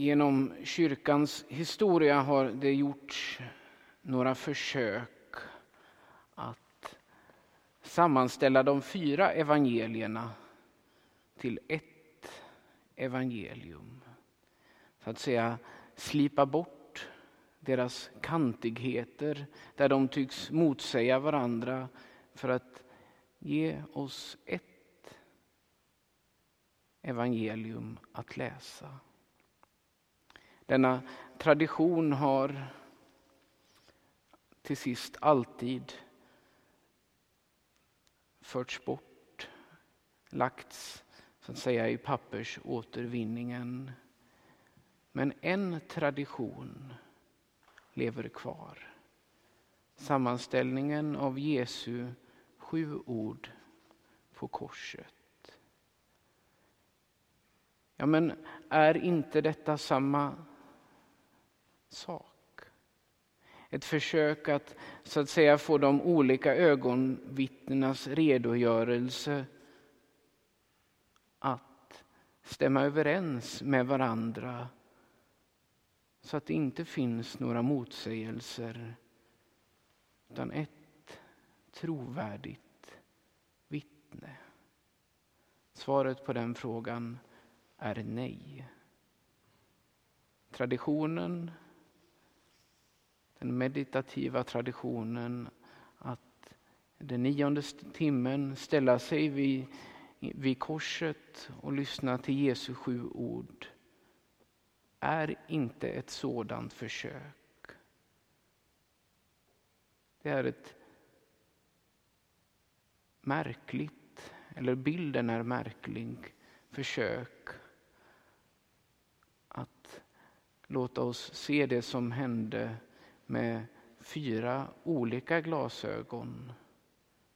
Genom kyrkans historia har det gjorts några försök att sammanställa de fyra evangelierna till ett evangelium. Så att säga slipa bort deras kantigheter där de tycks motsäga varandra för att ge oss ett evangelium att läsa. Denna tradition har till sist alltid förts bort, lagts så att säga i pappersåtervinningen. Men en tradition lever kvar. Sammanställningen av Jesu sju ord på korset. Ja, men är inte detta samma sak? Ett försök att så att säga få de olika ögonvittnenas redogörelse att stämma överens med varandra så att det inte finns några motsägelser utan ett trovärdigt vittne. Svaret på den frågan är nej. Traditionen, den meditativa traditionen att den nionde timmen ställa sig vid, vid korset och lyssna till Jesu sju ord är inte ett sådant försök. Det är ett märkligt, eller bilden är märklig, försök att låta oss se det som hände med fyra olika glasögon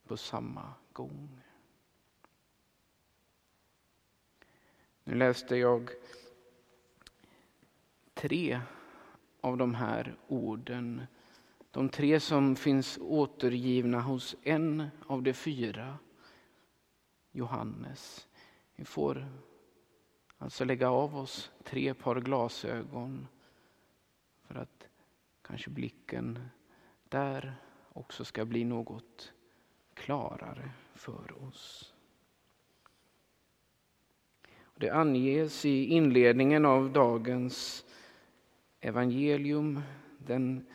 på samma gång. Nu läste jag tre av de här orden. De tre som finns återgivna hos en av de fyra, Johannes. Vi får alltså lägga av oss tre par glasögon för att kanske blicken där också ska bli något klarare för oss. Det anges i inledningen av dagens evangelium, den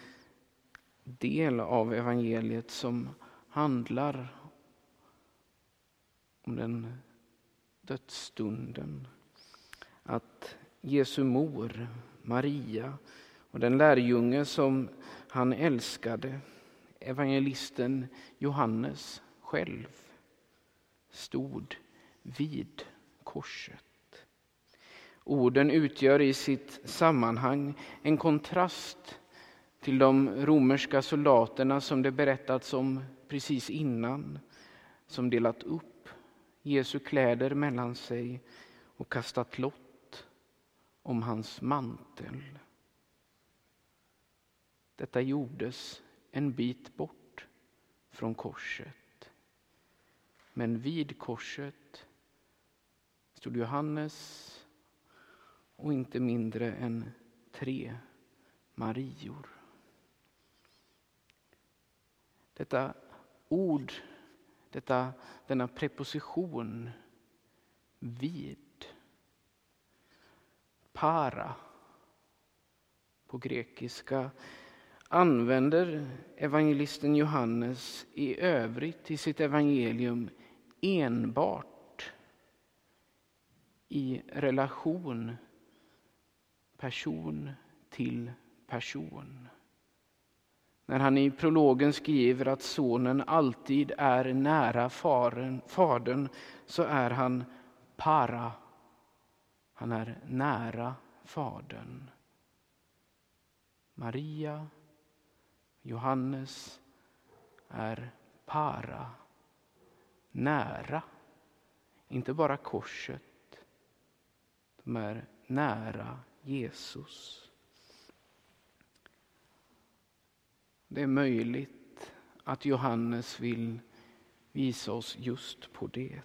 del av evangeliet som handlar om den dödsstunden. Att Jesu mor, Maria, och den lärjunge som han älskade, evangelisten Johannes själv, stod vid korset. Orden utgör i sitt sammanhang en kontrast till de romerska soldaterna som det berättats om precis innan, som delat upp Jesu kläder mellan sig och kastat lott om hans mantel. Detta gjordes en bit bort från korset. Men vid korset stod Johannes och inte mindre än tre Marior. Detta ord, detta, denna preposition vid, para på grekiska använder evangelisten Johannes i övrigt i sitt evangelium enbart i relation person till person. När han i prologen skriver att sonen alltid är nära faren, fadern så är han para. Han är nära fadern. Maria, Johannes är para, nära. Inte bara korset, de är nära Jesus. Det är möjligt att Johannes vill visa oss just på det.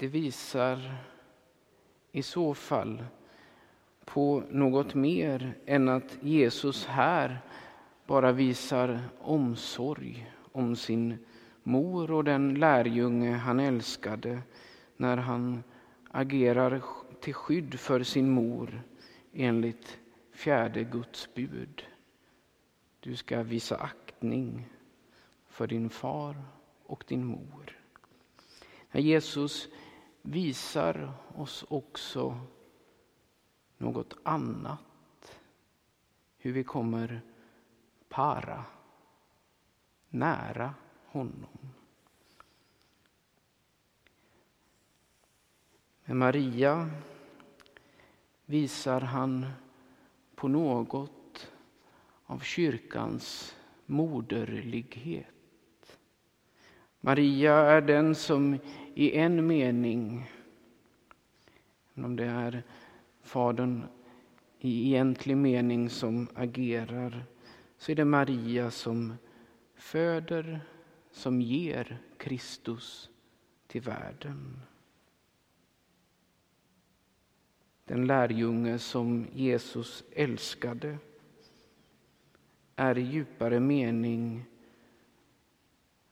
det visar i så fall på något mer än att Jesus här bara visar omsorg om sin mor och den lärjunge han älskade när han agerar till skydd för sin mor enligt fjärde Guds bud. Du ska visa aktning för din far och din mor. Jesus visar oss också något annat. Hur vi kommer para, nära honom. Med Maria visar han på något av kyrkans moderlighet. Maria är den som i en mening, om det är Fadern i egentlig mening som agerar, så är det Maria som föder, som ger Kristus till världen. Den lärjunge som Jesus älskade är i djupare mening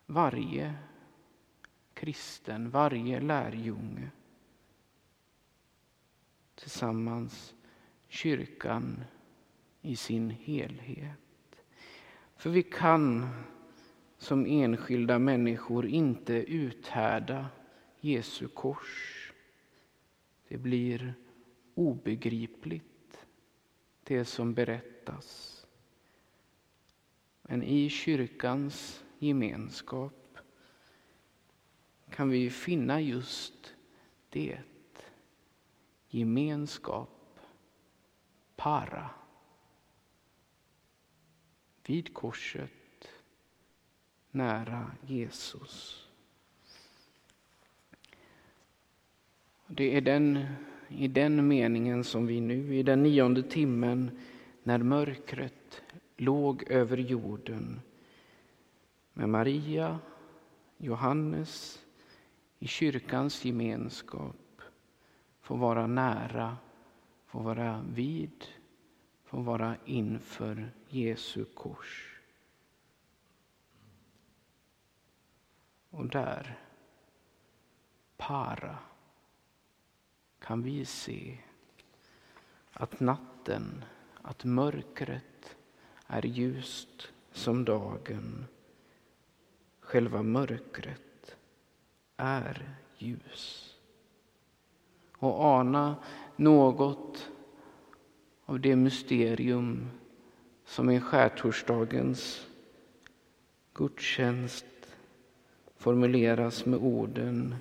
varje kristen, varje lärjunge tillsammans kyrkan i sin helhet. För vi kan som enskilda människor inte uthärda Jesu kors. Det blir obegripligt, det som berättas. Men i kyrkans gemenskap kan vi finna just det. Gemenskap, para. Vid korset, nära Jesus. Det är den, i den meningen som vi nu, i den nionde timmen, när mörkret låg över jorden, med Maria, Johannes i kyrkans gemenskap få vara nära, få vara vid, få vara inför Jesu kors. Och där, para, kan vi se att natten, att mörkret är ljust som dagen själva mörkret är ljus. Och ana något av det mysterium som i skärtorsdagens gudstjänst formuleras med orden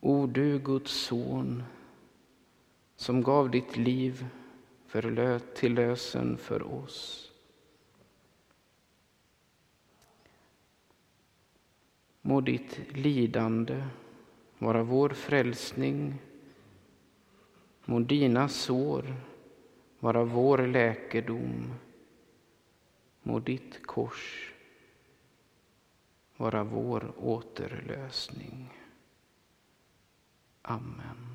O du Guds son som gav ditt liv förlöt till lösen för oss. Må ditt lidande vara vår frälsning. Må dina sår vara vår läkedom. Må ditt kors vara vår återlösning. Amen.